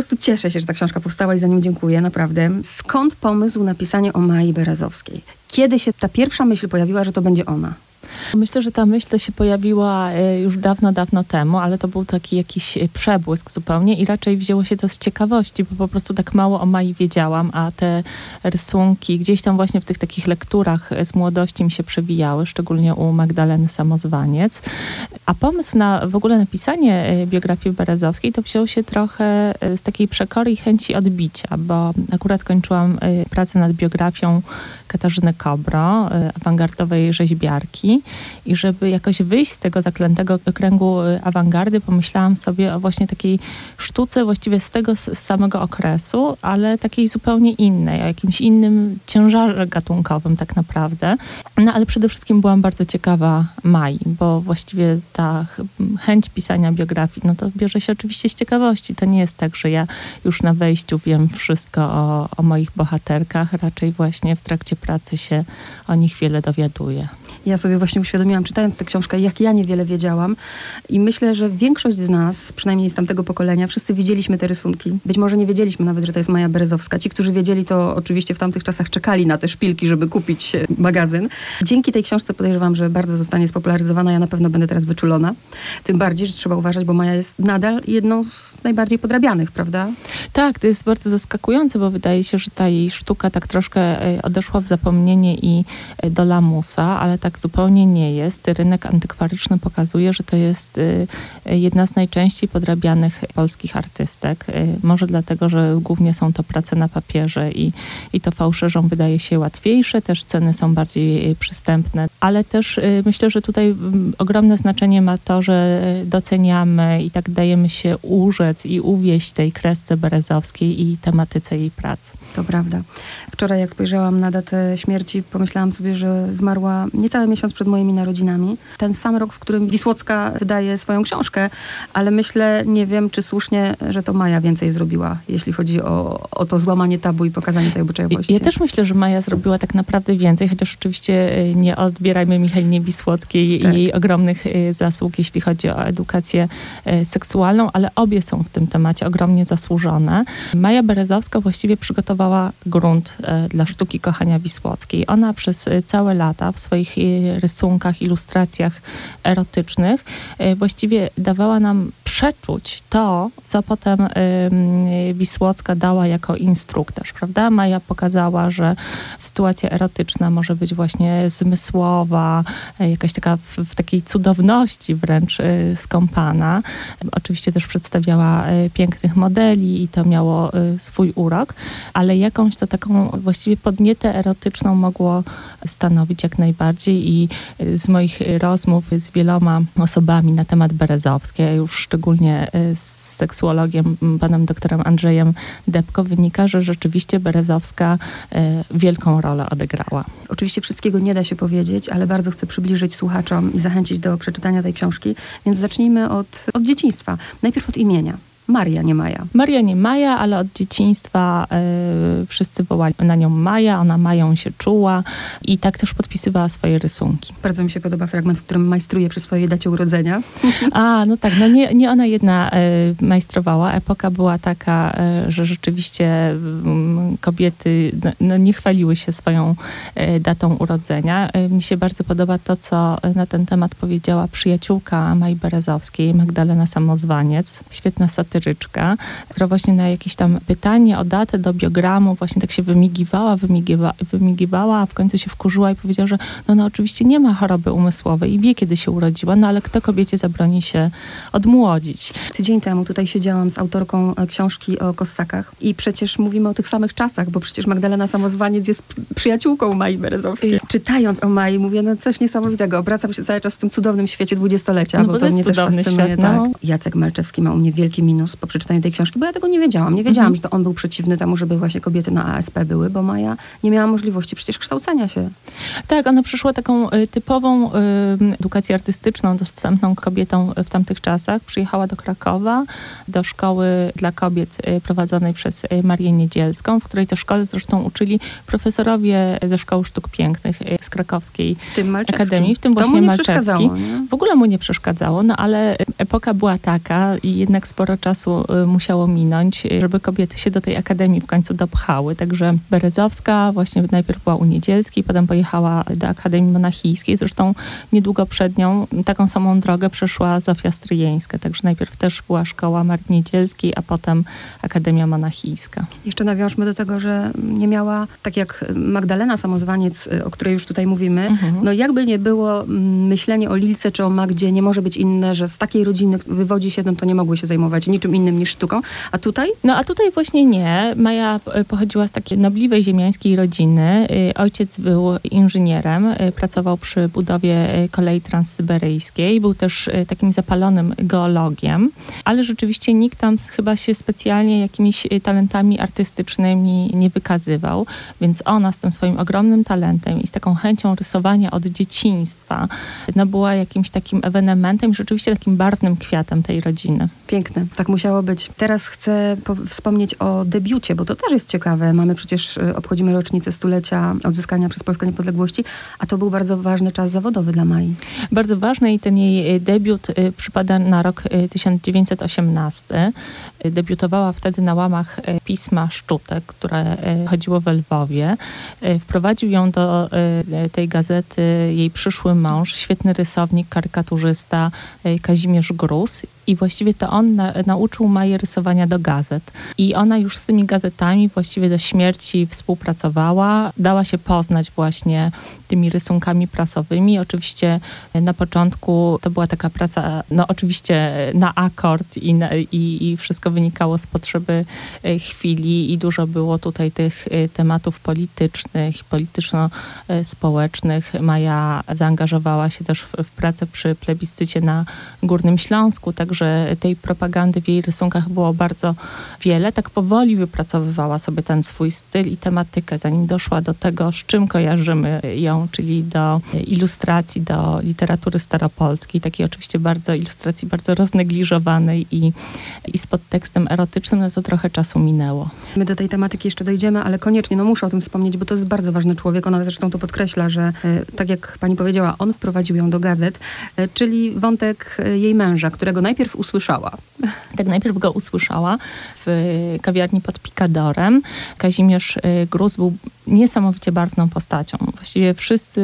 prostu cieszę się, że ta książka powstała i za nią dziękuję, naprawdę. Skąd pomysł na pisanie o Mai Berazowskiej? Kiedy się ta pierwsza myśl pojawiła, że to będzie ona? Myślę, że ta myśl się pojawiła e, już dawno, dawno temu, ale to był taki jakiś e, przebłysk zupełnie i raczej wzięło się to z ciekawości, bo po prostu tak mało o Mai wiedziałam, a te rysunki gdzieś tam właśnie w tych takich lekturach z młodości mi się przewijały, szczególnie u Magdaleny Samozwaniec. A pomysł na w ogóle napisanie e, biografii Berezowskiej to wziął się trochę z takiej przekory i chęci odbicia, bo akurat kończyłam pracę nad biografią Katarzyny Kobro, awangardowej rzeźbiarki i żeby jakoś wyjść z tego zaklętego kręgu y, awangardy, pomyślałam sobie o właśnie takiej sztuce właściwie z tego samego okresu, ale takiej zupełnie innej, o jakimś innym ciężarze gatunkowym tak naprawdę. No ale przede wszystkim byłam bardzo ciekawa Mai, bo właściwie ta chęć pisania biografii, no to bierze się oczywiście z ciekawości. To nie jest tak, że ja już na wejściu wiem wszystko o, o moich bohaterkach, raczej właśnie w trakcie pracy się o nich wiele dowiaduję. Ja sobie właśnie uświadomiłam, czytając tę książkę, jak ja niewiele wiedziałam. I myślę, że większość z nas, przynajmniej z tamtego pokolenia, wszyscy widzieliśmy te rysunki. Być może nie wiedzieliśmy nawet, że to jest Maja Berezowska. Ci, którzy wiedzieli, to oczywiście w tamtych czasach czekali na te szpilki, żeby kupić e, magazyn. Dzięki tej książce podejrzewam, że bardzo zostanie spopularyzowana. Ja na pewno będę teraz wyczulona. Tym bardziej, że trzeba uważać, bo Maja jest nadal jedną z najbardziej podrabianych, prawda? Tak, to jest bardzo zaskakujące, bo wydaje się, że ta jej sztuka tak troszkę e, odeszła w zapomnienie i e, do lamusa, ale tak zupełnie nie jest. Rynek antykwaryczny pokazuje, że to jest y, jedna z najczęściej podrabianych polskich artystek. Y, może dlatego, że głównie są to prace na papierze i, i to fałszerzom wydaje się łatwiejsze, też ceny są bardziej y, przystępne, ale też myślę, że tutaj ogromne znaczenie ma to, że doceniamy i tak dajemy się urzec i uwieść tej kresce berezowskiej i tematyce jej pracy. To prawda. Wczoraj jak spojrzałam na datę śmierci, pomyślałam sobie, że zmarła miesiąc przed moimi narodzinami. Ten sam rok, w którym Wisłocka wydaje swoją książkę, ale myślę, nie wiem, czy słusznie, że to Maja więcej zrobiła, jeśli chodzi o, o to złamanie tabu i pokazanie tej obyczajowości. Ja też myślę, że Maja zrobiła tak naprawdę więcej, chociaż oczywiście y, nie odbierajmy Michalinie Wisłockiej tak. i jej ogromnych y, zasług, jeśli chodzi o edukację y, seksualną, ale obie są w tym temacie ogromnie zasłużone. Maja Berezowska właściwie przygotowała grunt dla sztuki kochania Wisłockiej. Ona przez całe lata w swoich rysunkach, ilustracjach erotycznych e, właściwie dawała nam przeczuć to, co potem Wisłocka dała jako instruktaż, prawda? Maja pokazała, że sytuacja erotyczna może być właśnie zmysłowa, e, jakaś taka w, w takiej cudowności wręcz e, skąpana. Oczywiście też przedstawiała pięknych modeli i to miało swój urok, ale jakąś to taką właściwie podnietę erotyczną mogło stanowić jak najbardziej i z moich rozmów z wieloma osobami na temat Berezowskiej, już szczególnie y, z seksuologiem, panem doktorem Andrzejem Depko, wynika, że rzeczywiście Berezowska y, wielką rolę odegrała. Oczywiście wszystkiego nie da się powiedzieć, ale bardzo chcę przybliżyć słuchaczom i zachęcić do przeczytania tej książki, więc zacznijmy od, od dzieciństwa. Najpierw od imienia. Maria, nie Maja. Maria, nie Maja, ale od dzieciństwa y, wszyscy wołali na nią Maja, ona Mają się czuła i tak też podpisywała swoje rysunki. Bardzo mi się podoba fragment, w którym majstruje przy swojej dacie urodzenia. A, no tak, no nie, nie ona jedna y, majstrowała. Epoka była taka, y, że rzeczywiście mm, kobiety no, no, nie chwaliły się swoją datą urodzenia. mi się bardzo podoba to, co na ten temat powiedziała przyjaciółka Maj Berezowskiej, Magdalena Samozwaniec. Świetna satyryczka historyczka, która właśnie na jakieś tam pytanie o datę do biogramu właśnie tak się wymigiwała, wymigiwa, wymigiwała, a w końcu się wkurzyła i powiedziała, że no, no oczywiście nie ma choroby umysłowej i wie, kiedy się urodziła, no ale kto kobiecie zabroni się odmłodzić. Tydzień temu tutaj siedziałam z autorką e, książki o kossakach i przecież mówimy o tych samych czasach, bo przecież Magdalena Samozwaniec jest przyjaciółką Mai Berezowskiej. Czytając o Mai mówię, no coś niesamowitego, obracam się cały czas w tym cudownym świecie dwudziestolecia, no, bo, bo to, to mnie też fascynuje. Świat, no. tak. Jacek Malczewski ma u mnie wielki minus po przeczytaniu tej książki, bo ja tego nie wiedziałam. Nie wiedziałam, mhm. że to on był przeciwny temu, żeby właśnie kobiety na ASP były, bo Maja nie miała możliwości przecież kształcenia się. Tak, ona przyszła taką y, typową y, edukację artystyczną, dostępną kobietom w tamtych czasach. Przyjechała do Krakowa, do szkoły dla kobiet y, prowadzonej przez Marię Niedzielską, w której to szkole zresztą uczyli profesorowie ze Szkoły Sztuk Pięknych z krakowskiej w tym Akademii, w tym to właśnie mu Malczewski. W ogóle mu nie przeszkadzało, no ale epoka była taka i jednak sporo czasu czasu musiało minąć, żeby kobiety się do tej akademii w końcu dopchały. Także Berezowska właśnie najpierw była u Niedzielskiej, potem pojechała do Akademii Monachijskiej. Zresztą niedługo przed nią taką samą drogę przeszła Zofia Stryjeńska. Także najpierw też była szkoła Marii Niedzielskiej, a potem Akademia Monachijska. Jeszcze nawiążmy do tego, że nie miała, tak jak Magdalena Samozwaniec, o której już tutaj mówimy, mhm. no jakby nie było mm, myślenie o Lilce czy o Magdzie nie może być inne, że z takiej rodziny wywodzi się, no to nie mogły się zajmować niczym innym niż sztuką. A tutaj? No a tutaj właśnie nie. Maja e, pochodziła z takiej nobliwej ziemiańskiej rodziny. E, ojciec był inżynierem, e, pracował przy budowie kolei transsyberyjskiej, był też takim zapalonym geologiem, ale rzeczywiście nikt tam chyba się specjalnie jakimiś talentami artystycznymi nie wykazywał, więc ona z tym swoim ogromnym talentem i z taką chęcią rysowania od dzieciństwa, no była jakimś takim ewenementem, rzeczywiście takim barwnym kwiatem tej rodziny. Piękne, tak musiało być. Teraz chcę wspomnieć o debiucie, bo to też jest ciekawe. Mamy przecież, y, obchodzimy rocznicę stulecia odzyskania przez Polskę niepodległości, a to był bardzo ważny czas zawodowy dla Mai. Bardzo ważny i ten jej y, debiut y, przypada na rok 1918. Debiutowała wtedy na łamach pisma Szczutek, które chodziło w Lwowie. Wprowadził ją do tej gazety jej przyszły mąż, świetny rysownik, karykaturzysta Kazimierz Gruz i właściwie to on na, nauczył Maję rysowania do gazet. I ona już z tymi gazetami właściwie do śmierci współpracowała, dała się poznać właśnie tymi rysunkami prasowymi. Oczywiście na początku to była taka praca, no oczywiście na akord i, na, i, i wszystko wynikało z potrzeby e, chwili i dużo było tutaj tych e, tematów politycznych, polityczno-społecznych. Maja zaangażowała się też w, w pracę przy plebiscycie na Górnym Śląsku, także że tej propagandy w jej rysunkach było bardzo wiele. Tak powoli wypracowywała sobie ten swój styl i tematykę, zanim doszła do tego, z czym kojarzymy ją, czyli do ilustracji, do literatury staropolskiej, takiej oczywiście bardzo ilustracji bardzo roznegliżowanej i, i z podtekstem erotycznym, no to trochę czasu minęło. My do tej tematyki jeszcze dojdziemy, ale koniecznie, no muszę o tym wspomnieć, bo to jest bardzo ważny człowiek. Ona zresztą to podkreśla, że e, tak jak pani powiedziała, on wprowadził ją do gazet, e, czyli wątek e, jej męża, którego najpierw najpierw usłyszała. Tak, najpierw go usłyszała w kawiarni pod Pikadorem. Kazimierz y, Gruz był niesamowicie barwną postacią. Właściwie wszyscy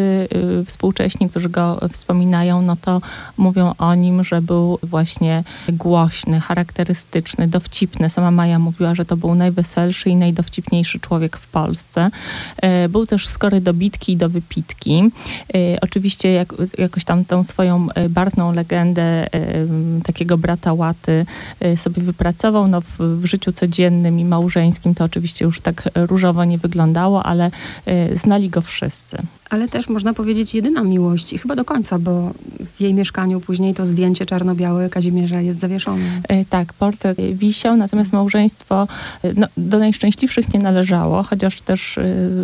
y, współcześni, którzy go wspominają, no to mówią o nim, że był właśnie głośny, charakterystyczny, dowcipny. Sama Maja mówiła, że to był najweselszy i najdowcipniejszy człowiek w Polsce. Y, był też skory do bitki i do wypitki. Oczywiście jak, jakoś tam tą swoją barwną legendę takiego brata Łaty sobie wypracował. No, w życiu codziennym i małżeńskim to oczywiście już tak różowo nie wyglądało, ale y, znali go wszyscy ale też można powiedzieć jedyna miłość i chyba do końca, bo w jej mieszkaniu później to zdjęcie czarno-białe Kazimierza jest zawieszone. E, tak, portret wisiał, natomiast małżeństwo e, no, do najszczęśliwszych nie należało, chociaż też y,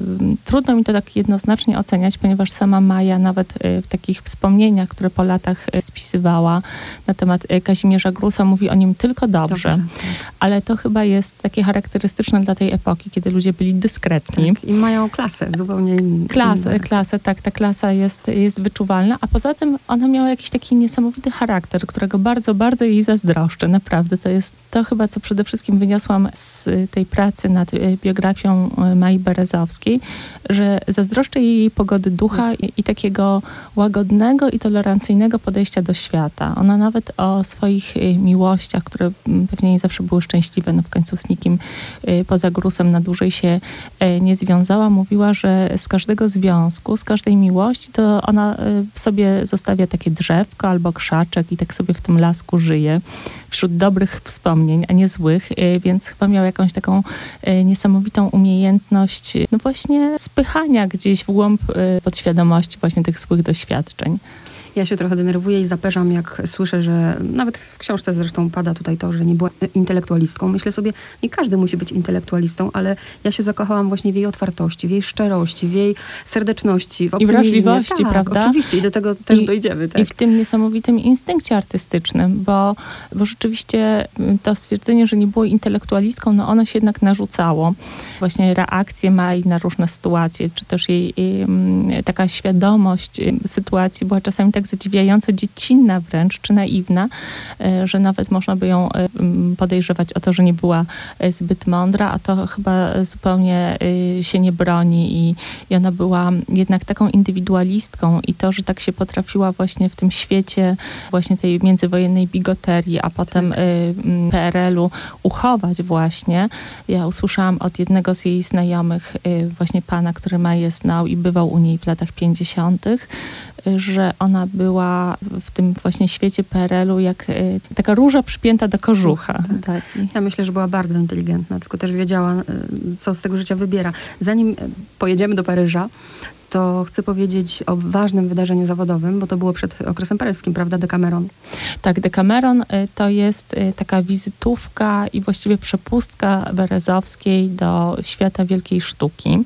trudno mi to tak jednoznacznie oceniać, ponieważ sama Maja nawet w takich wspomnieniach, które po latach spisywała na temat Kazimierza Grusa, mówi o nim tylko dobrze. dobrze tak. Ale to chyba jest takie charakterystyczne dla tej epoki, kiedy ludzie byli dyskretni. Tak, I mają klasę zupełnie inną. Klasę, klasę, tak, ta klasa jest, jest wyczuwalna, a poza tym ona miała jakiś taki niesamowity charakter, którego bardzo, bardzo jej zazdroszczę. Naprawdę, to jest to chyba, co przede wszystkim wyniosłam z tej pracy nad e, biografią e, Mai Berezowskiej, że zazdroszczę jej pogody ducha i, i takiego łagodnego i tolerancyjnego podejścia do świata. Ona nawet o swoich e, miłościach, które pewnie nie zawsze były szczęśliwe, no w końcu z nikim poza grusem na dłużej się nie związała, mówiła, że z każdego związku związku, z każdej miłości, to ona y, w sobie zostawia takie drzewko albo krzaczek i tak sobie w tym lasku żyje wśród dobrych wspomnień, a nie złych, y, więc chyba miał jakąś taką y, niesamowitą umiejętność, no właśnie spychania gdzieś w głąb podświadomości właśnie tych złych doświadczeń. Ja się trochę denerwuję i zaperzam, jak słyszę, że nawet w książce zresztą pada tutaj to, że nie była intelektualistką. Myślę sobie, nie każdy musi być intelektualistą, ale ja się zakochałam właśnie w jej otwartości, w jej szczerości, w jej serdeczności, w I wrażliwości, tak, prawda? Oczywiście i do tego też I, dojdziemy. Tak. I w tym niesamowitym instynkcie artystycznym, bo, bo rzeczywiście mm, to stwierdzenie, że nie było intelektualistką, no ono się jednak narzucało. Właśnie reakcje Mai na różne sytuacje, czy też jej, jej mm, taka świadomość sytuacji była czasami tak tak zadziwiająco dziecinna wręcz, czy naiwna, że nawet można by ją podejrzewać o to, że nie była zbyt mądra, a to chyba zupełnie się nie broni i, i ona była jednak taką indywidualistką i to, że tak się potrafiła właśnie w tym świecie właśnie tej międzywojennej bigoterii, a potem tak. PRL-u uchować właśnie. Ja usłyszałam od jednego z jej znajomych, właśnie pana, który ma je znał i bywał u niej w latach 50., że ona była w tym właśnie świecie PRL-u jak y, taka róża przypięta do kożucha. Tak. tak. Ja myślę, że była bardzo inteligentna, tylko też wiedziała, y, co z tego życia wybiera. Zanim y, pojedziemy do Paryża, to chcę powiedzieć o ważnym wydarzeniu zawodowym, bo to było przed okresem paryskim, prawda, Decameron? Tak, Decameron y, to jest y, taka wizytówka i właściwie przepustka Berezowskiej do świata wielkiej sztuki,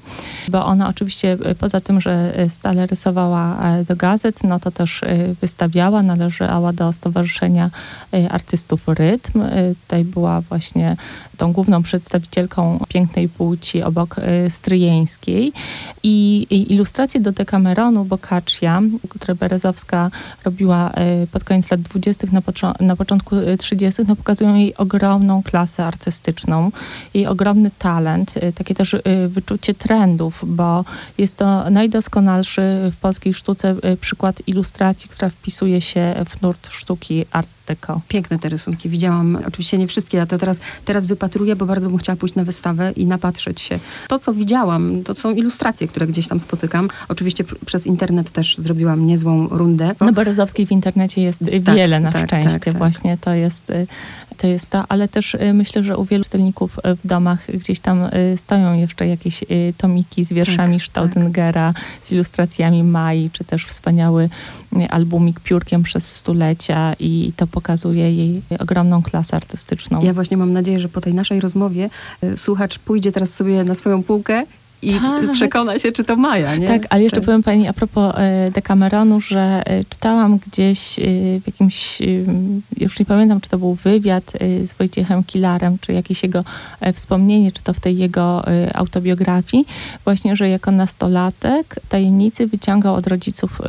bo ona oczywiście y, poza tym, że stale rysowała do gazet, no to też wystawiała, należała do Stowarzyszenia Artystów Rytm. Tutaj była właśnie tą główną przedstawicielką pięknej płci obok stryjeńskiej i, i ilustracją ilustracje do Decameronu Boccaccia, które Berezowska robiła e, pod koniec lat 20., na, na początku 30., no pokazują jej ogromną klasę artystyczną, jej ogromny talent, e, takie też e, wyczucie trendów, bo jest to najdoskonalszy w polskiej sztuce przykład ilustracji, która wpisuje się w nurt sztuki art Piękne te rysunki. Widziałam, oczywiście nie wszystkie, ja to teraz, teraz wypatruję, bo bardzo bym chciała pójść na wystawę i napatrzeć się. To, co widziałam, to są ilustracje, które gdzieś tam spotykam Oczywiście przez internet też zrobiłam niezłą rundę. No Berezowskiej w internecie jest tak, wiele na tak, szczęście. Tak, tak, Właśnie to jest, y, to jest to, ale też y, myślę, że u wielu czytelników y, w domach gdzieś tam stoją jeszcze jakieś tomiki z wierszami tak, Staudengera, z ilustracjami Mai, czy też wspaniały albumik Piórkiem przez stulecia i to pokazuje jej ogromną klasę artystyczną. Ja właśnie mam nadzieję, że po tej naszej rozmowie słuchacz pójdzie teraz sobie na swoją półkę i tak. przekona się, czy to Maja, nie? Tak, ale jeszcze tak. powiem pani a propos e, Decameronu, że e, czytałam gdzieś e, w jakimś, już nie pamiętam, czy to był wywiad z Wojciechem Kilarem, czy jakieś jego wspomnienie, czy to w tej jego autobiografii, właśnie, że jako nastolatek tajemnicy wyciągał od rodziców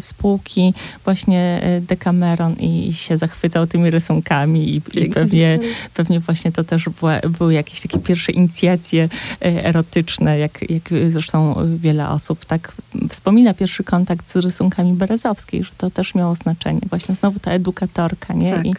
spółki właśnie Decameron i się zachwycał tymi rysunkami i, i pewnie, pewnie właśnie to też były, były jakieś takie pierwsze inicjacje erotyczne, jak jak, zresztą wiele osób tak wspomina pierwszy kontakt z rysunkami Berezowskiej, że to też miało znaczenie. Właśnie znowu ta edukatorka, nie? Tak. I,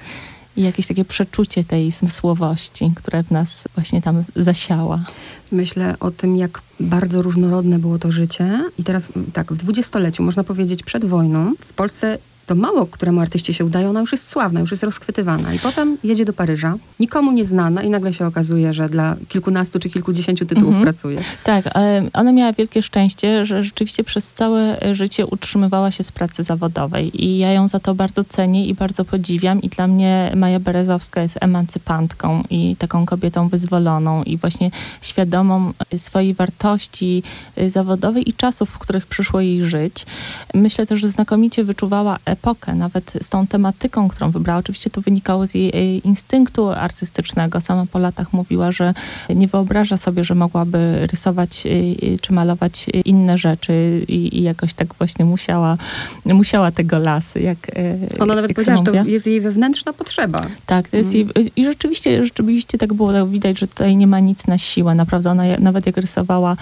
i jakieś takie przeczucie tej zmysłowości, które w nas właśnie tam zasiała. Myślę o tym, jak bardzo różnorodne było to życie. I teraz tak, w dwudziestoleciu, można powiedzieć przed wojną, w Polsce to mało któremu artyście się udaje, ona już jest sławna, już jest rozchwytywana. I potem jedzie do Paryża, nikomu nie znana i nagle się okazuje, że dla kilkunastu czy kilkudziesięciu tytułów mhm. pracuje. Tak, ona miała wielkie szczęście, że rzeczywiście przez całe życie utrzymywała się z pracy zawodowej i ja ją za to bardzo cenię i bardzo podziwiam i dla mnie Maja Berezowska jest emancypantką i taką kobietą wyzwoloną i właśnie świadomą swojej wartości zawodowej i czasów, w których przyszło jej żyć. Myślę też, że znakomicie wyczuwała epokę, nawet z tą tematyką, którą wybrała. Oczywiście to wynikało z jej instynktu artystycznego. Sama po latach mówiła, że nie wyobraża sobie, że mogłaby rysować y, y, czy malować inne rzeczy i, i jakoś tak właśnie musiała, musiała tego lasy. Jak, y, Ona nawet jak powiedziała, że to jest jej wewnętrzna potrzeba. Tak, jest jej, i rzeczywiście, rzeczywiście tak było. Widać, że tutaj nie ma nic na siłę. Naprawdę ona nawet jak rysowała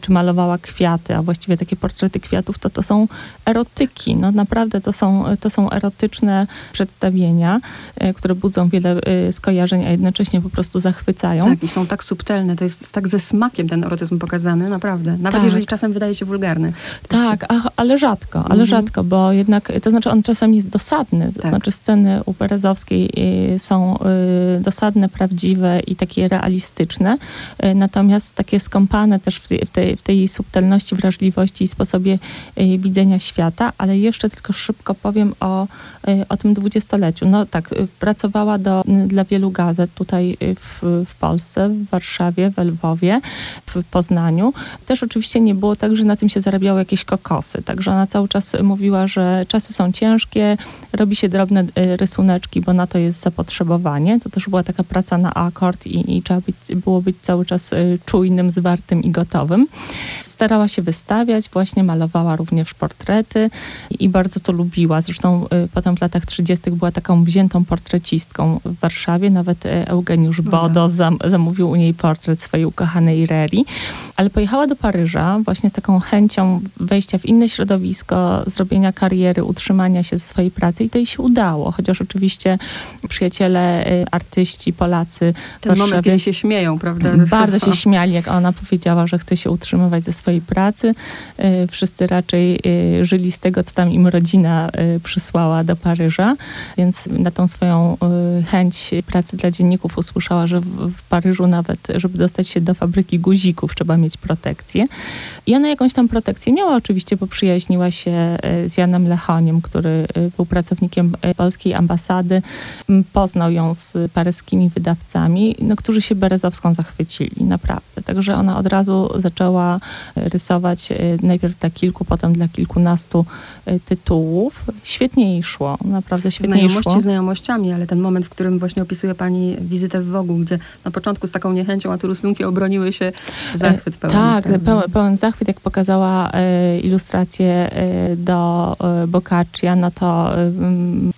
czy malowała kwiaty, a właściwie takie portrety kwiatów, to to są erotyki. No naprawdę to są to są erotyczne przedstawienia, e, które budzą wiele e, skojarzeń, a jednocześnie po prostu zachwycają. Tak, i są tak subtelne, to jest tak ze smakiem ten erotyzm pokazany, naprawdę. Nawet tak. jeżeli czasem wydaje się wulgarny. Tak, a, ale rzadko, ale mhm. rzadko, bo jednak, to znaczy on czasem jest dosadny, to tak. znaczy sceny u Berezowskiej e, są dosadne, prawdziwe i takie realistyczne, natomiast takie skąpane też w tej, w tej subtelności, wrażliwości i sposobie widzenia świata, ale jeszcze tylko szybko powiem o, y, o tym dwudziestoleciu. No tak, y, pracowała do, dla wielu gazet tutaj y, w, w Polsce, w Warszawie, w Lwowie, w Poznaniu. Też oczywiście nie było tak, że na tym się zarabiało jakieś kokosy. Także ona cały czas mówiła, że czasy są ciężkie, robi się drobne rysuneczki, bo na to jest zapotrzebowanie. To też była taka praca na akord i, i trzeba być, było być cały czas czujnym, zwartym i gotowym. Starała się wystawiać, właśnie malowała również portrety i bardzo to lubiła. Zresztą potem w latach 30. była taką wziętą portrecistką w Warszawie. Nawet Eugeniusz no Bodo tak. zamówił u niej portret swojej ukochanej Reri. Ale pojechała do Paryża właśnie z taką chęcią wejścia w inne środowisko, zrobienia kariery, utrzymania się ze swojej pracy i to jej się udało. Chociaż oczywiście przyjaciele, artyści, Polacy Ten moment, kiedy się śmieją, prawda? Bardzo się śmiali, jak ona powiedziała, że chce się utrzymywać ze swojej pracy. Y, wszyscy raczej y, żyli z tego, co tam im rodzina y, przysłała do Paryża, więc na tą swoją chęć pracy dla dzienników usłyszała, że w Paryżu nawet, żeby dostać się do fabryki guzików, trzeba mieć protekcję. I ona jakąś tam protekcję miała oczywiście, bo przyjaźniła się z Janem Lechoniem, który był pracownikiem polskiej ambasady. Poznał ją z paryskimi wydawcami, no, którzy się Berezowską zachwycili, naprawdę. Także ona od razu zaczęła rysować e, najpierw dla kilku, potem dla kilkunastu e, tytułów. Świetnie jej szło, naprawdę świetnie Znajomości szło. znajomościami, ale ten moment, w którym właśnie opisuje pani wizytę w Wogu, gdzie na początku z taką niechęcią, a tu rysunki obroniły się zachwyt pełen. Tak, pełen, pełen zachwyt, jak pokazała e, ilustrację do Boccaccia, no to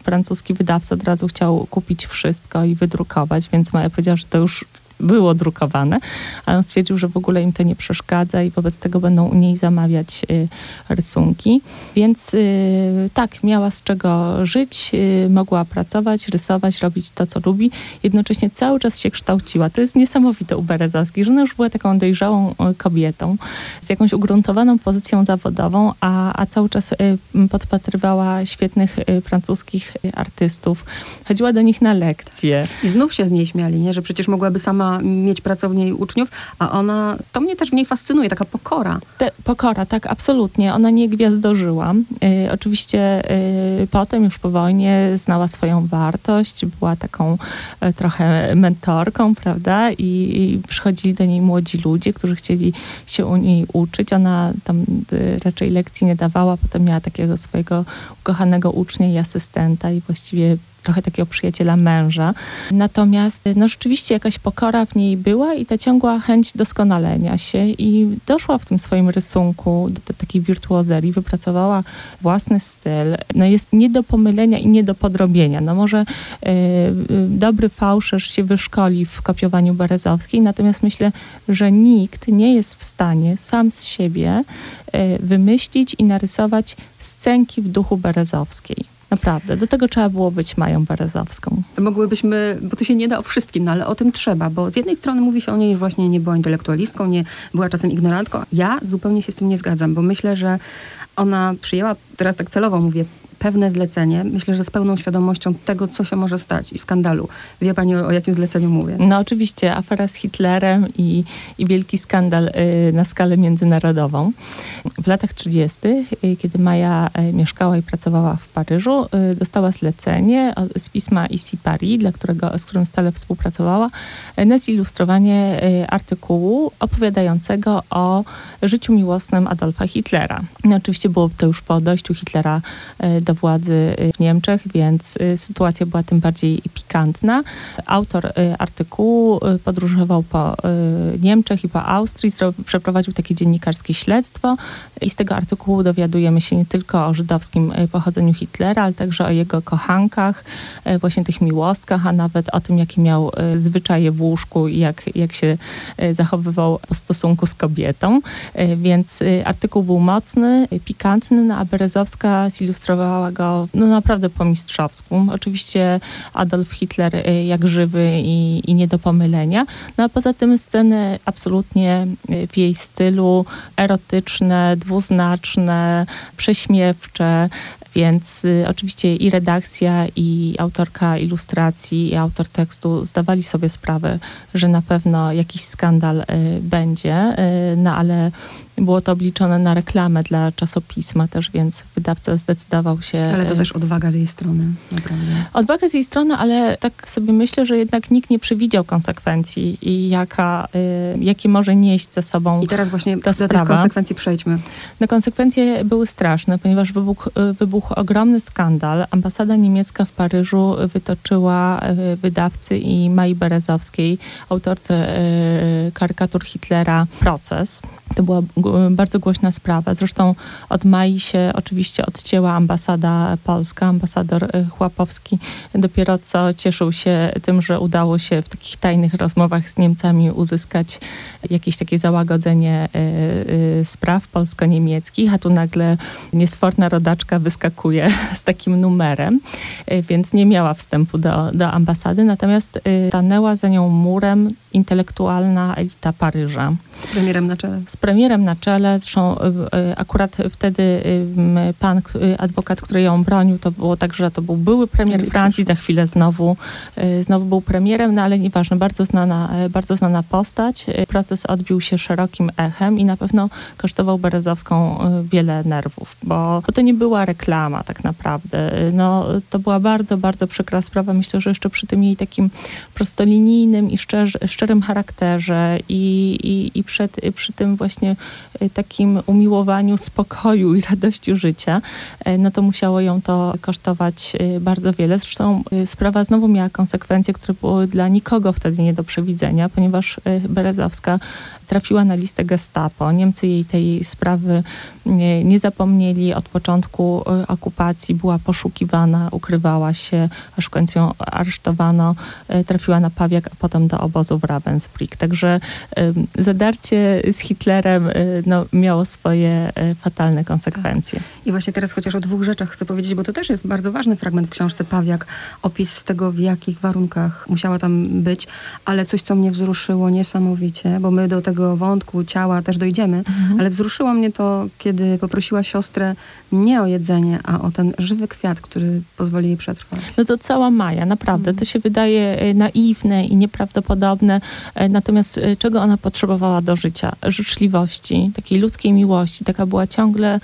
francuski wydawca od razu chciał kupić wszystko i wydrukować, więc Maja powiedziała, że to już było drukowane, ale on stwierdził, że w ogóle im to nie przeszkadza i wobec tego będą u niej zamawiać y, rysunki. Więc y, tak, miała z czego żyć, y, mogła pracować, rysować, robić to, co lubi. Jednocześnie cały czas się kształciła. To jest niesamowite u Berezowskiej, że ona już była taką dojrzałą kobietą z jakąś ugruntowaną pozycją zawodową, a, a cały czas podpatrywała świetnych francuskich artystów. Chodziła do nich na lekcje. I znów się z niej śmiali, nie? że przecież mogłaby sama mieć pracownię i uczniów, a ona, to mnie też w niej fascynuje, taka pokora. Te, pokora, tak, absolutnie. Ona nie gwiazdożyła. Y, oczywiście y, potem już po wojnie znała swoją wartość, była taką y, trochę mentorką, prawda? I, I, przychodzili do niej młodzi ludzie, którzy chcieli się u niej uczyć. Ona tam y, raczej lekcji nie dawała, potem miała takiego swojego ukochanego ucznia i asystenta i właściwie trochę takiego przyjaciela męża. Natomiast no rzeczywiście jakaś pokora w niej była i ta ciągła chęć doskonalenia się i doszła w tym swoim rysunku do, do takiej wirtuozerii, wypracowała własny styl. No jest nie do pomylenia i nie do podrobienia. No może yy, dobry fałszerz się wyszkoli w kopiowaniu Berezowskiej, natomiast myślę, że nikt nie jest w stanie sam z siebie yy, wymyślić i narysować scenki w duchu Berezowskiej. Naprawdę, do tego trzeba było być Mają Berezowską. Mogłybyśmy, bo to się nie da o wszystkim, no ale o tym trzeba, bo z jednej strony mówi się o niej, że właśnie nie była intelektualistką, nie była czasem ignorantką. Ja zupełnie się z tym nie zgadzam, bo myślę, że ona przyjęła, teraz tak celowo mówię, pewne zlecenie, myślę, że z pełną świadomością tego, co się może stać i skandalu. Wie pani o, o jakim zleceniu mówię? No oczywiście, afera z Hitlerem i, i wielki skandal y, na skalę międzynarodową. W latach 30., y, kiedy Maja y, mieszkała i pracowała w Paryżu, y, dostała zlecenie z pisma Issy Paris, dla którego, z którym stale współpracowała, y, na zilustrowanie y, artykułu opowiadającego o życiu miłosnym Adolfa Hitlera. No, oczywiście było to już po dojściu Hitlera do władzy w Niemczech, więc y, sytuacja była tym bardziej pikantna. Autor y, artykułu y, podróżował po Niemczech i po Austrii, przeprowadził takie dziennikarskie śledztwo i z tego artykułu dowiadujemy się nie tylko o żydowskim pochodzeniu Hitlera, ale także o jego kochankach, właśnie tych miłostkach, a nawet o tym, jakie miał zwyczaje w łóżku i jak, jak się zachowywał w stosunku z kobietą. Więc artykuł był mocny, pikantny, no a Berezowska zilustrowała go no, naprawdę po mistrzowsku. Oczywiście Adolf Hitler y, jak żywy i, i nie do pomylenia. No a poza tym sceny absolutnie y, w jej stylu erotyczne, dwuznaczne, prześmiewcze, więc y, oczywiście i redakcja, i autorka ilustracji, i autor tekstu zdawali sobie sprawę, że na pewno jakiś skandal y, będzie, y, no ale było to obliczone na reklamę dla czasopisma też, więc wydawca zdecydował się... Ale to też odwaga z jej strony, naprawdę. Odwaga z jej strony, ale tak sobie myślę, że jednak nikt nie przewidział konsekwencji i jaka, jakie może nieść ze sobą I teraz właśnie do tych konsekwencji przejdźmy. No konsekwencje były straszne, ponieważ wybuch, wybuch wybuchł ogromny skandal. Ambasada niemiecka w Paryżu wytoczyła e, wydawcy i Mai Berezowskiej, autorce e, karykatur Hitlera Proces. To była bardzo głośna sprawa. Zresztą od Mai się oczywiście odcięła ambasada polska. Ambasador Chłapowski dopiero co cieszył się tym, że udało się w takich tajnych rozmowach z Niemcami uzyskać jakieś takie załagodzenie spraw polsko-niemieckich, a tu nagle niesforna rodaczka wyskakuje z takim numerem, więc nie miała wstępu do, do ambasady, natomiast stanęła za nią murem intelektualna elita Paryża. Z premierem na czele. Z premierem na czele. Zresztą akurat wtedy pan adwokat, który ją bronił, to było tak, że to był były premier Francji, za chwilę znowu, znowu był premierem, no ale nieważne, bardzo znana, bardzo znana postać. Proces odbił się szerokim echem i na pewno kosztował Berezowską wiele nerwów, bo, bo to nie była reklama tak naprawdę. No, to była bardzo, bardzo przykra sprawa. Myślę, że jeszcze przy tym jej takim prostolinijnym i szczerze, szczerym charakterze i, i, i przed, przy tym właśnie takim umiłowaniu spokoju i radości życia, no to musiało ją to kosztować bardzo wiele. Zresztą sprawa znowu miała konsekwencje, które były dla nikogo wtedy nie do przewidzenia, ponieważ Berezowska trafiła na listę Gestapo. Niemcy jej tej sprawy nie, nie zapomnieli. Od początku okupacji była poszukiwana, ukrywała się, aż w końcu ją aresztowano. Trafiła na Pawiak, a potem do obozu w Ravensbrück. Także zadarcie z Hitlerem e, no, miało swoje fatalne konsekwencje. Tak. I właśnie teraz chociaż o dwóch rzeczach chcę powiedzieć, bo to też jest bardzo ważny fragment w książce Pawiak. Opis tego, w jakich warunkach musiała tam być, ale coś, co mnie wzruszyło niesamowicie, bo my do tego tego wątku ciała też dojdziemy, mhm. ale wzruszyło mnie to, kiedy poprosiła siostrę nie o jedzenie, a o ten żywy kwiat, który pozwoli jej przetrwać. No to cała Maja, naprawdę. Mhm. To się wydaje e, naiwne i nieprawdopodobne. E, natomiast e, czego ona potrzebowała do życia? Życzliwości, takiej ludzkiej miłości. Taka była ciągle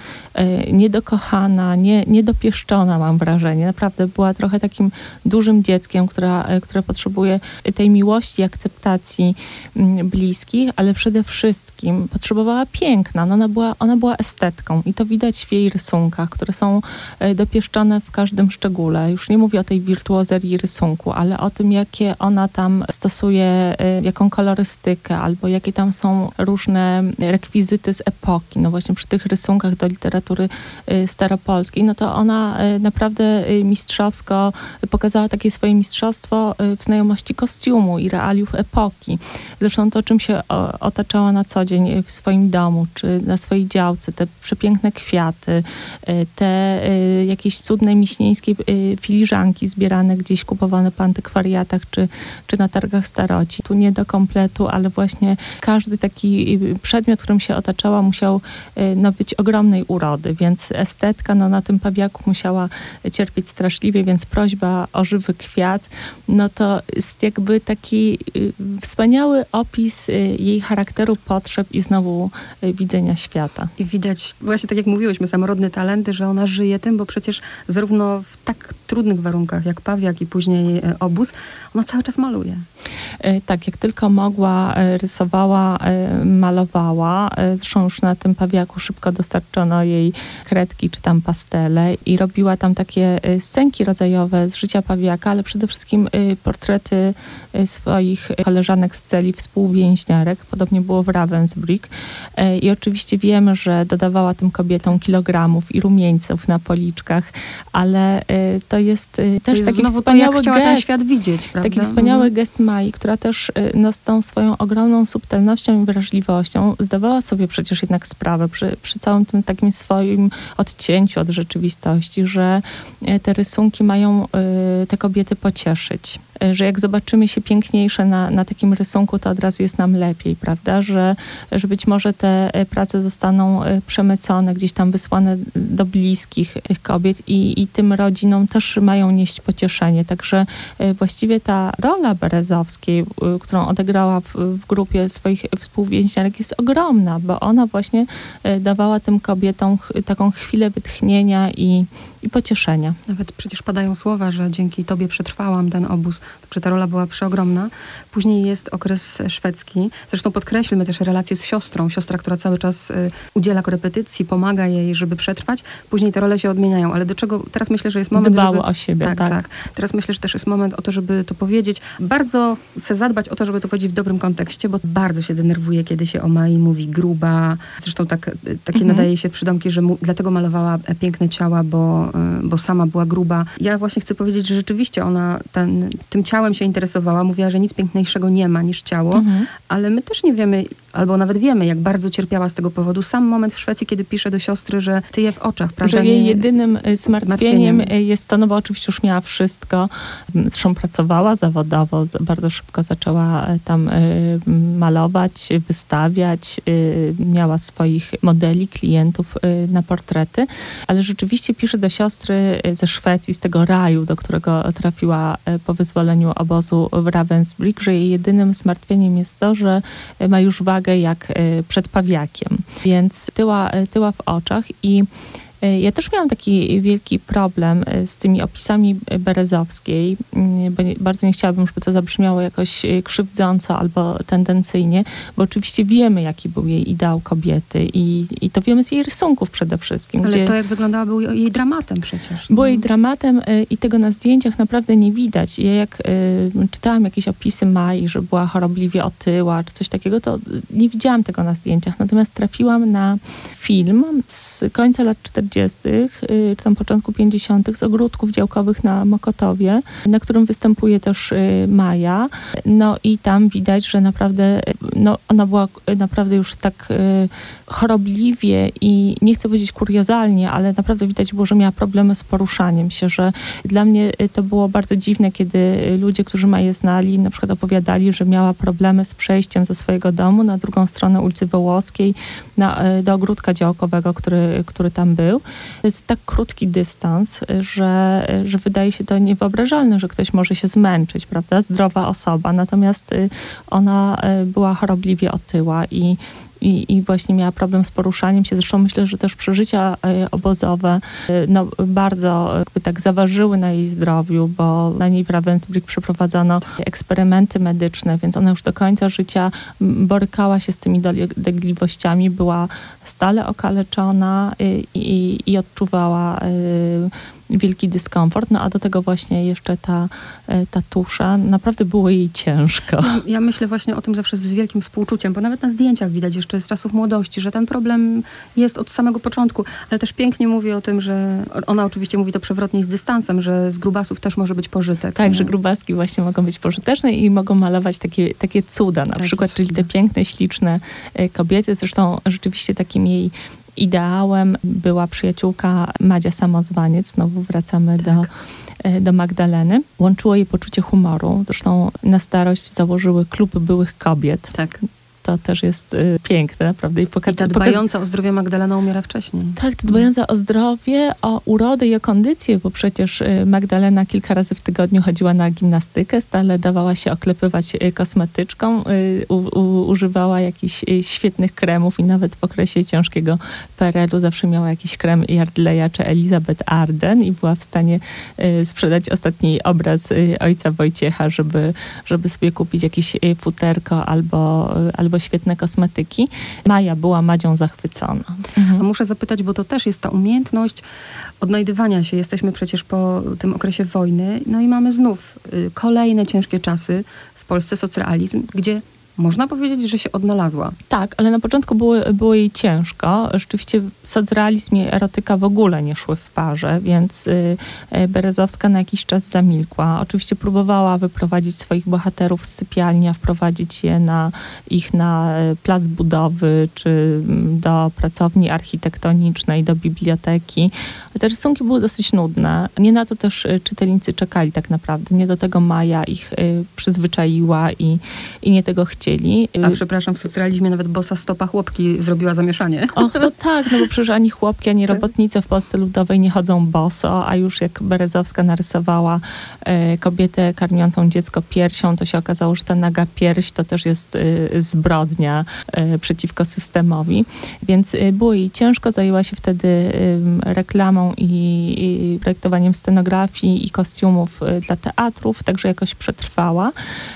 niedokochana, nie, niedopieszczona, mam wrażenie. Naprawdę była trochę takim dużym dzieckiem, która, które potrzebuje tej miłości, akceptacji mm, bliskich, ale przede wszystkim potrzebowała piękna. No ona, była, ona była estetką i to widać w jej rysunkach, które są e, dopieszczone w każdym szczególe. Już nie mówię o tej wirtuozerii rysunku, ale o tym, jakie ona tam stosuje, e, jaką kolorystykę, albo jakie tam są różne rekwizyty z epoki. No właśnie przy tych rysunkach do literatury e, staropolskiej, no to ona naprawdę mistrzowsko pokazała takie swoje mistrzostwo w znajomości kostiumu i realiów epoki. Zresztą to, czym się otaczała na co dzień w swoim domu, czy na swojej działce, te przepiękne kwiaty, y, te y, jakieś cudne miśnieńskie y, filiżanki zbierane gdzieś, kupowane po antykwariatach, czy, czy na targach staroci. Tu nie do kompletu, ale właśnie każdy taki przedmiot, którym się otaczała, musiał no, być ogromnej urody, więc estetka no, na tym pawiaku musiała cierpieć straszliwie, więc prośba o żywy kwiat, no to jest jakby taki wspaniały opis jej charakteru potrzeb i znowu y, widzenia świata. I widać, właśnie tak jak mówiłyśmy, samorodny talenty, że ona żyje tym, bo przecież zarówno w tak trudnych warunkach jak Pawiak i później y, obóz, ona cały czas maluje. Y, tak, jak tylko mogła, rysowała, malowała. Zresztą już na tym Pawiaku szybko dostarczono jej kredki czy tam pastele i robiła tam takie scenki rodzajowe z życia Pawiaka, ale przede wszystkim portrety swoich koleżanek z celi, współwięźniarek, podobnie było w Ravensbrück. E, I oczywiście wiemy, że dodawała tym kobietom kilogramów i rumieńców na policzkach, ale e, to jest e, też taki wspaniały to, gest. ten świat widzieć, prawda? Taki wspaniały mhm. gest Mai, która też no, z tą swoją ogromną subtelnością i wrażliwością zdawała sobie przecież jednak sprawę przy, przy całym tym takim swoim odcięciu od rzeczywistości, że te rysunki mają te kobiety pocieszyć. Że jak zobaczymy się piękniejsze na, na takim rysunku, to od razu jest nam lepiej, prawda? Że, że być może te e, prace zostaną e, przemycone, gdzieś tam wysłane do bliskich kobiet i, i tym rodzinom też mają nieść pocieszenie. Także e, właściwie ta rola Berezowskiej, którą odegrała w, w grupie swoich współwięźniarek jest ogromna, bo ona właśnie dawała tym kobietom taką chwilę wytchnienia i, i pocieszenia. Nawet przecież padają słowa, że dzięki tobie przetrwałam ten obóz także ta rola była przeogromna. Później jest okres szwedzki. Zresztą podkreślmy też relację z siostrą. Siostra, która cały czas y, udziela korepetycji, pomaga jej, żeby przetrwać. Później te role się odmieniają, ale do czego teraz myślę, że jest moment, Dbało żeby... o siebie, tak, tak. tak. Teraz myślę, że też jest moment o to, żeby to powiedzieć. Bardzo chcę zadbać o to, żeby to powiedzieć w dobrym kontekście, bo bardzo się denerwuję, kiedy się o Mai mówi gruba. Zresztą tak, takie Mhm. nadaje się przydomki, że mu, dlatego malowała piękne ciała, bo, y, bo sama była gruba. Ja właśnie chcę powiedzieć, że rzeczywiście ona ten, tym ciałem się interesowała. Mówiła, że nic piękniejszego nie ma niż ciało, Mhm. ale my też nie wiemy, albo nawet wiemy, jak bardzo cierpiała z tego powodu. Sam moment w Szwecji, kiedy pisze do siostry, że ty je w oczach, prawda? Że jej jedynym y, zmartwieniem Martwieniem. jest to, no bo oczywiście już miała wszystko. Zresztą pracowała zawodowo, bardzo szybko zaczęła y, tam y, malować, wystawiać. y, Miała swoich modeli, klientów na portrety. Ale rzeczywiście pisze do siostry ze Szwecji, z tego raju, do którego trafiła po wyzwoleniu obozu w Ravensbrück, że jej jedynym zmartwieniem jest to, że ma już wagę jak y, przed pawiakiem. Więc tyła, y, tyła w oczach i ja też miałam taki wielki problem y, z tymi opisami Berezowskiej, y, bo nie, bardzo nie chciałabym, żeby to zabrzmiało jakoś y, krzywdząco albo tendencyjnie, bo oczywiście wiemy, jaki był jej ideał kobiety i, i to wiemy z jej rysunków przede wszystkim. Ale to, jak wyglądała, był jej dramatem przecież. było No. jej dramatem i tego na zdjęciach naprawdę nie widać. Ja jak czytałam jakieś opisy Mai, że była chorobliwie otyła czy coś takiego, to nie widziałam tego na zdjęciach. Natomiast trafiłam na film z końca lat 40., y, czy tam początku 50., z ogródków działkowych na Mokotowie, na którym występuje też y, Maja. No i tam widać, że naprawdę y, no, ona była naprawdę już tak chorobliwie i nie chcę powiedzieć kuriozalnie, ale naprawdę widać było, że miała problemy z poruszaniem się, że dla mnie to było bardzo dziwne, kiedy ludzie, którzy Maję znali, na przykład opowiadali, że miała problemy z przejściem ze swojego domu na drugą stronę ulicy Wołoskiej, na, do ogródka działkowego, który, który tam był. To jest tak krótki dystans, że, że wydaje się to niewyobrażalne, że ktoś może się zmęczyć, prawda? Zdrowa osoba. Natomiast y, ona y, była chorobliwie otyła i i, i właśnie miała problem z poruszaniem się. Zresztą myślę, że też przeżycia e, obozowe e, no, bardzo jakby tak zaważyły na jej zdrowiu, bo na niej w Ravensbrück przeprowadzono eksperymenty medyczne, więc ona już do końca życia borykała się z tymi dolegliwościami, była stale okaleczona i, i, i odczuwała wielki dyskomfort, no a do tego właśnie jeszcze ta, e, ta tusza, naprawdę było jej ciężko. Ja myślę właśnie o tym zawsze z wielkim współczuciem, bo nawet na zdjęciach widać jeszcze z czasów młodości, że ten problem jest od samego początku, ale też pięknie mówi o tym, że ona oczywiście mówi to przewrotnie i z dystansem, że z grubasów też może być pożytek. Tak, nie? że grubaski właśnie mogą być pożyteczne i mogą malować takie, takie cuda na Takie przykład, czyli te piękne, śliczne e, kobiety. Zresztą rzeczywiście takim jej ideałem była przyjaciółka Madzia Samozwaniec. Znowu wracamy Tak. do, e, do Magdaleny. Łączyło jej poczucie humoru. Zresztą na starość założyły klub byłych kobiet. Tak. To też jest y, piękne, naprawdę. I, poka- I ta dbająca o zdrowie Magdalena umiera wcześniej. tak, to dbająca o zdrowie, o urodę i o kondycję, bo przecież y, Magdalena kilka razy w tygodniu chodziła na gimnastykę, stale dawała się oklepywać y, kosmetyczką, y, u, u, używała jakichś y, świetnych kremów i nawet w okresie ciężkiego PRL-u zawsze miała jakiś krem Yardleya czy Elizabeth Arden i była w stanie y, sprzedać ostatni obraz ojca Wojciecha, żeby, żeby sobie kupić jakieś futerko albo, y, albo świetne kosmetyki. Maja była Madzią zachwycona. A muszę zapytać, bo to też jest ta umiejętność odnajdywania się. Jesteśmy przecież po tym okresie wojny, no i mamy znów y, kolejne ciężkie czasy w Polsce, socrealizm, gdzie można powiedzieć, że się odnalazła. Tak, ale na początku było, było jej ciężko. Rzeczywiście socrealizm i erotyka w ogóle nie szły w parze, więc y, y, Berezowska na jakiś czas zamilkła. Oczywiście próbowała wyprowadzić swoich bohaterów z sypialni, a wprowadzić je na ich na y, plac budowy, czy mm, do pracowni architektonicznej, do biblioteki. Te rysunki były dosyć nudne. Nie na to też czytelnicy czekali tak naprawdę. Nie do tego Maja ich przyzwyczaiła i, i nie tego chciała. Chcieli. A przepraszam, w socjalizmie nawet bosa stopa chłopki zrobiła zamieszanie. Och, to tak, no bo przecież ani chłopki, ani tak. robotnice w Polsce Ludowej nie chodzą boso, a już jak Berezowska narysowała e, kobietę karmiącą dziecko piersią, to się okazało, że ta naga pierś to też jest e, zbrodnia e, przeciwko systemowi. Więc było jej ciężko, zajęła się wtedy reklamą i, i projektowaniem scenografii i kostiumów dla teatrów, także jakoś przetrwała.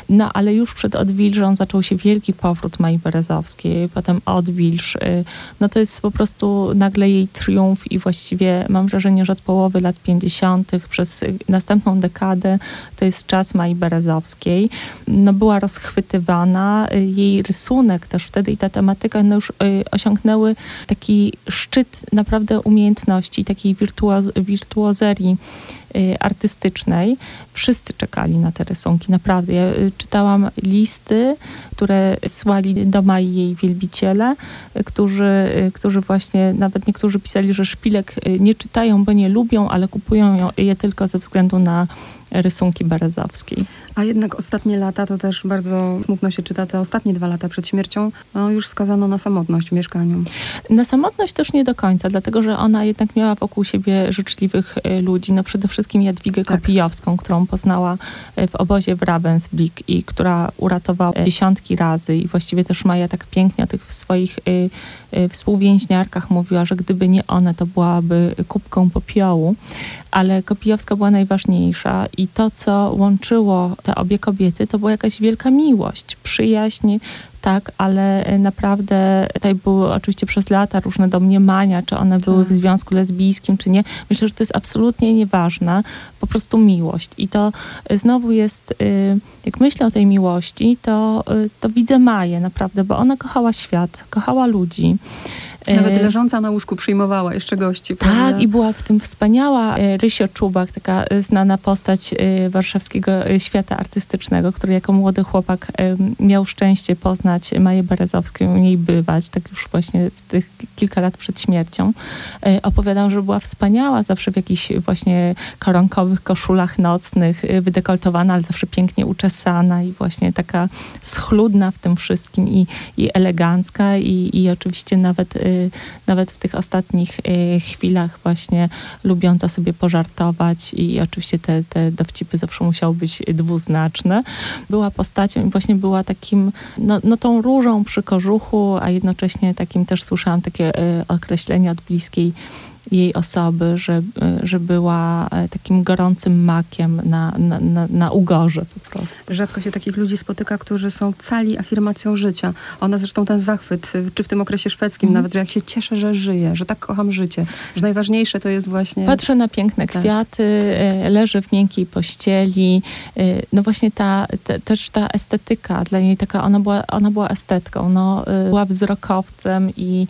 No ale już przed Odwilżą zaczął się wielki powrót Mai Berezowskiej, potem Odwilż. E, no to jest po prostu nagle jej triumf i właściwie mam wrażenie, że od połowy lat 50. przez następną dekadę to jest czas Mai Berezowskiej. No była rozchwytywana, jej rysunek też wtedy i ta tematyka no już osiągnęły taki szczyt naprawdę umiejętności, takiej wirtuoz wirtuozerii y, artystycznej. Wszyscy czekali na te rysunki, naprawdę. Ja y, czytałam listy, które słali do Mai jej wielbiciele, y, którzy, którzy właśnie, nawet niektórzy pisali, że szpilek nie czytają, bo nie lubią, ale kupują je tylko ze względu na rysunki Berezowskiej. A jednak ostatnie lata, to też bardzo smutno się czyta, te ostatnie dwa lata przed śmiercią, no już skazano na samotność w mieszkaniu. Na samotność też nie do końca, dlatego że ona jednak miała wokół siebie życzliwych e, ludzi. No przede wszystkim Jadwigę tak. Kopijowską, którą poznała e, w obozie w Ravensbrück i która uratowała dziesiątki razy i właściwie też Maja tak pięknie o tych swoich e, współwięźniarkach mówiła, że gdyby nie one, to byłaby kubką popiołu. Ale Kopijowska była najważniejsza i to, co łączyło te obie kobiety, to była jakaś wielka miłość, przyjaźń, tak, ale e, naprawdę tutaj były oczywiście przez lata różne domniemania, czy one były w tak. związku lesbijskim, czy nie. Myślę, że to jest absolutnie nieważne, po prostu miłość. I to e, znowu jest, e, jak myślę o tej miłości, to, to widzę Maję naprawdę, bo ona kochała świat, kochała ludzi. Nawet leżąca na łóżku przyjmowała jeszcze gości. Tak, prawda? i była w tym wspaniała Rysio Czubak, taka znana postać warszawskiego świata artystycznego, który jako młody chłopak miał szczęście poznać Maję Berezowską, u niej bywać, tak już właśnie w tych kilka lat przed śmiercią. E, opowiadał, że była wspaniała, zawsze w jakichś właśnie koronkowych koszulach nocnych, e, wydekoltowana, ale zawsze pięknie uczesana i właśnie taka schludna w tym wszystkim i, i elegancka i, i oczywiście nawet, e, nawet w tych ostatnich chwilach właśnie lubiąca sobie pożartować i oczywiście te, te dowcipy zawsze musiały być dwuznaczne. Była postacią i właśnie była takim, no, no tą różą przy kożuchu, a jednocześnie takim też słyszałam takie e, określenie od bliskiej jej osoby, że, że była e, takim gorącym makiem na, na, na, na ugorze po prostu. Rzadko się takich ludzi spotyka, którzy są cali afirmacją życia. Ona zresztą ten zachwyt, czy w tym okresie szwedzkim mm. nawet, że jak się cieszę, że żyję, że tak kocham życie, że najważniejsze to jest właśnie... Patrzę na piękne tak. kwiaty, e, leży w miękkiej pościeli. E, no właśnie ta, te, też ta estetyka dla niej taka, ona była, ona była estetką, no, była wzrokowcem i,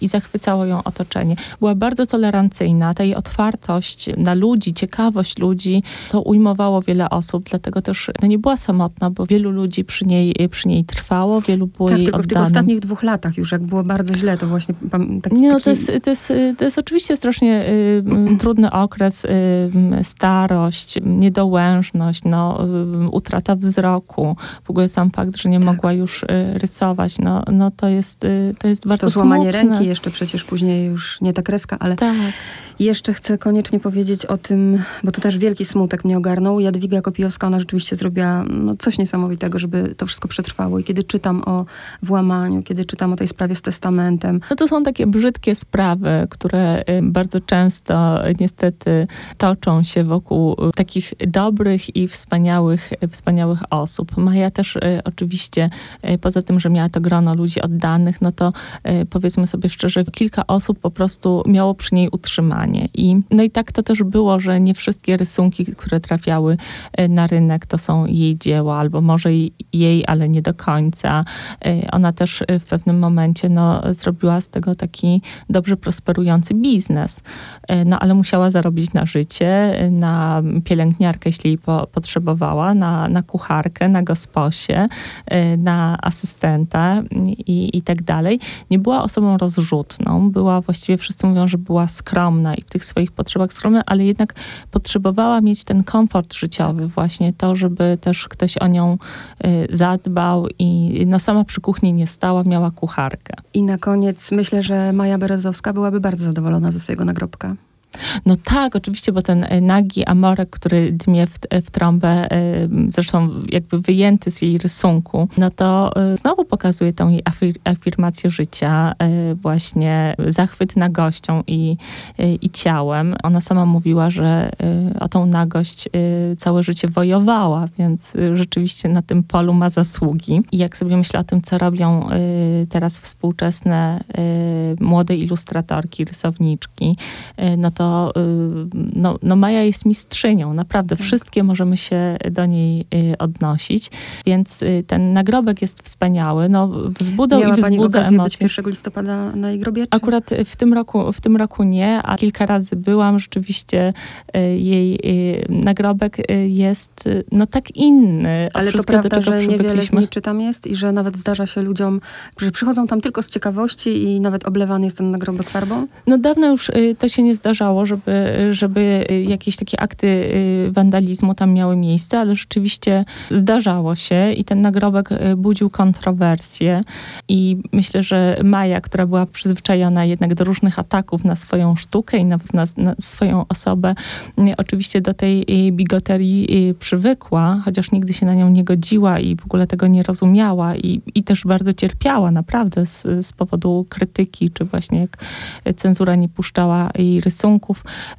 i zachwycało ją otoczenie. Była bardzo tolerancyjna, ta jej otwartość na ludzi, ciekawość ludzi, to ujmowało wiele osób, dlatego też no nie była samotna, bo wielu ludzi przy niej, przy niej trwało, wielu było tak, jej tylko oddanym. w tych ostatnich dwóch latach już, jak było bardzo źle, to właśnie taki, Nie, no, to, jest, to, jest, to jest oczywiście strasznie y, trudny okres, y, starość, niedołężność, no, y, utrata wzroku, w ogóle sam fakt, że nie tak. mogła już y, rysować, no, no to, jest, y, to jest bardzo To złamanie smutne. ręki jeszcze przecież później już nie ta kreska, ale tak. Jeszcze chcę koniecznie powiedzieć o tym, bo to też wielki smutek mnie ogarnął. Jadwiga Kopijowska, ona rzeczywiście zrobiła no, coś niesamowitego, żeby to wszystko przetrwało. I kiedy czytam o włamaniu, kiedy czytam o tej sprawie z testamentem. No to są takie brzydkie sprawy, które y, bardzo często niestety toczą się wokół y, takich dobrych i wspaniałych, y, wspaniałych osób. Maja też oczywiście, poza tym, że miała to grono ludzi oddanych, no to powiedzmy sobie szczerze, kilka osób po prostu miało przy niej utrzymanie. I, no i tak to też było, że nie wszystkie rysunki, które trafiały e, na rynek, to są jej dzieła, albo może jej, ale nie do końca. E, ona też e, w pewnym momencie no, zrobiła z tego taki dobrze prosperujący biznes. No ale musiała zarobić na życie, na pielęgniarkę, jeśli jej po, potrzebowała, na, na kucharkę, na gosposie, na asystenta i, i tak dalej. Nie była osobą rozrzutną, była właściwie, wszyscy mówią, że była skromna i w tych swoich potrzebach skromna, ale jednak potrzebowała mieć ten komfort życiowy tak. właśnie, to, żeby też ktoś o nią y, zadbał i no sama przy kuchni nie stała, miała kucharkę. I na koniec myślę, że Maja Berezowska byłaby bardzo zadowolona ze swojego nagrobka. No tak, oczywiście, bo ten e, nagi amorek, który dmie w, e, w trąbę, e, zresztą jakby wyjęty z jej rysunku, no to znowu pokazuje tą jej afir afirmację życia, właśnie zachwyt nagością i, i ciałem. Ona sama mówiła, że o tą nagość całe życie wojowała, więc rzeczywiście na tym polu ma zasługi. I jak sobie myślę o tym, co robią teraz współczesne młode ilustratorki, rysowniczki, no to Y, no, no Maja jest mistrzynią, naprawdę. Tak. Wszystkie możemy się do niej y, odnosić, więc y, ten nagrobek jest wspaniały, no wzbudzał Miała i wzbudza pani emocje. być 1 listopada na jej grobie? Czy? Akurat w tym, roku, w tym roku nie, a kilka razy byłam. Rzeczywiście jej nagrobek jest no tak inny. Ale to prawda, że niewiele zniczy tam jest i że nawet zdarza się ludziom, że przychodzą tam tylko z ciekawości i nawet oblewany jest ten nagrobek farbą? No dawno już to się nie zdarzało żeby, żeby jakieś takie akty y, wandalizmu tam miały miejsce, ale rzeczywiście zdarzało się i ten nagrobek y, budził kontrowersje. I myślę, że Maja, która była przyzwyczajona jednak do różnych ataków na swoją sztukę i na, na, na swoją osobę, y, oczywiście do tej bigoterii przywykła, chociaż nigdy się na nią nie godziła i w ogóle tego nie rozumiała i, i też bardzo cierpiała naprawdę z, z powodu krytyki, czy właśnie jak cenzura nie puszczała jej rysunków,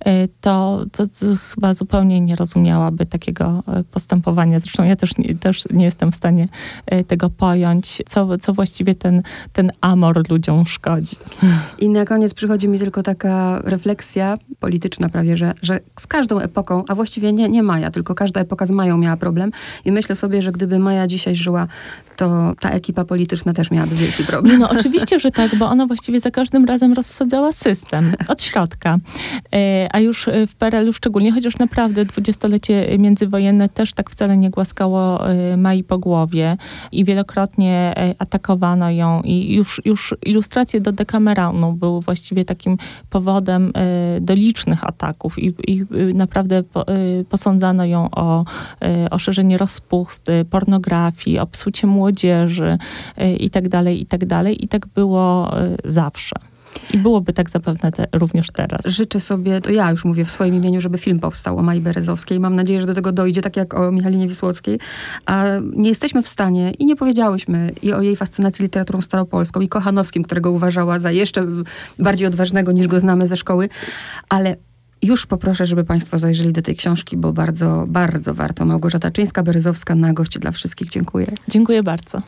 Y, to, to, to, chyba zupełnie nie rozumiałaby takiego y, postępowania. Zresztą ja też nie, też nie jestem w stanie y, tego pojąć, co, co właściwie ten, ten amor ludziom szkodzi. I na koniec przychodzi mi tylko taka refleksja polityczna prawie, że, że z każdą epoką, a właściwie nie, nie Maja, tylko każda epoka z Mają miała problem i myślę sobie, że gdyby Maja dzisiaj żyła, to ta ekipa polityczna też miałaby wielki problem. No oczywiście, że tak, bo ona właściwie za każdym razem rozsadzała system od środka. E, a już e, w PRL-u szczególnie, chociaż naprawdę dwudziestolecie międzywojenne też tak wcale nie głaskało e, Mai po głowie i wielokrotnie atakowano ją i już, już ilustracje do Dekameronu były właściwie takim powodem do licznych ataków i, i naprawdę posądzano ją o, o szerzenie rozpusty, pornografii, o psucie młodzieży i tak dalej, i tak dalej. I tak było zawsze. I byłoby tak zapewne te, również teraz. Życzę sobie, to ja już mówię w swoim imieniu, żeby film powstał o Mai Berezowskiej. Mam nadzieję, że do tego dojdzie, tak jak o Michalinie Wisłockiej. A nie jesteśmy w stanie i nie powiedziałyśmy i o jej fascynacji literaturą staropolską i Kochanowskim, którego uważała za jeszcze bardziej odważnego niż go znamy ze szkoły, ale już poproszę, żeby Państwo zajrzeli do tej książki, bo bardzo, bardzo warto. Małgorzata Czyńska-Berezowska na gości dla wszystkich. Dziękuję. Dziękuję bardzo.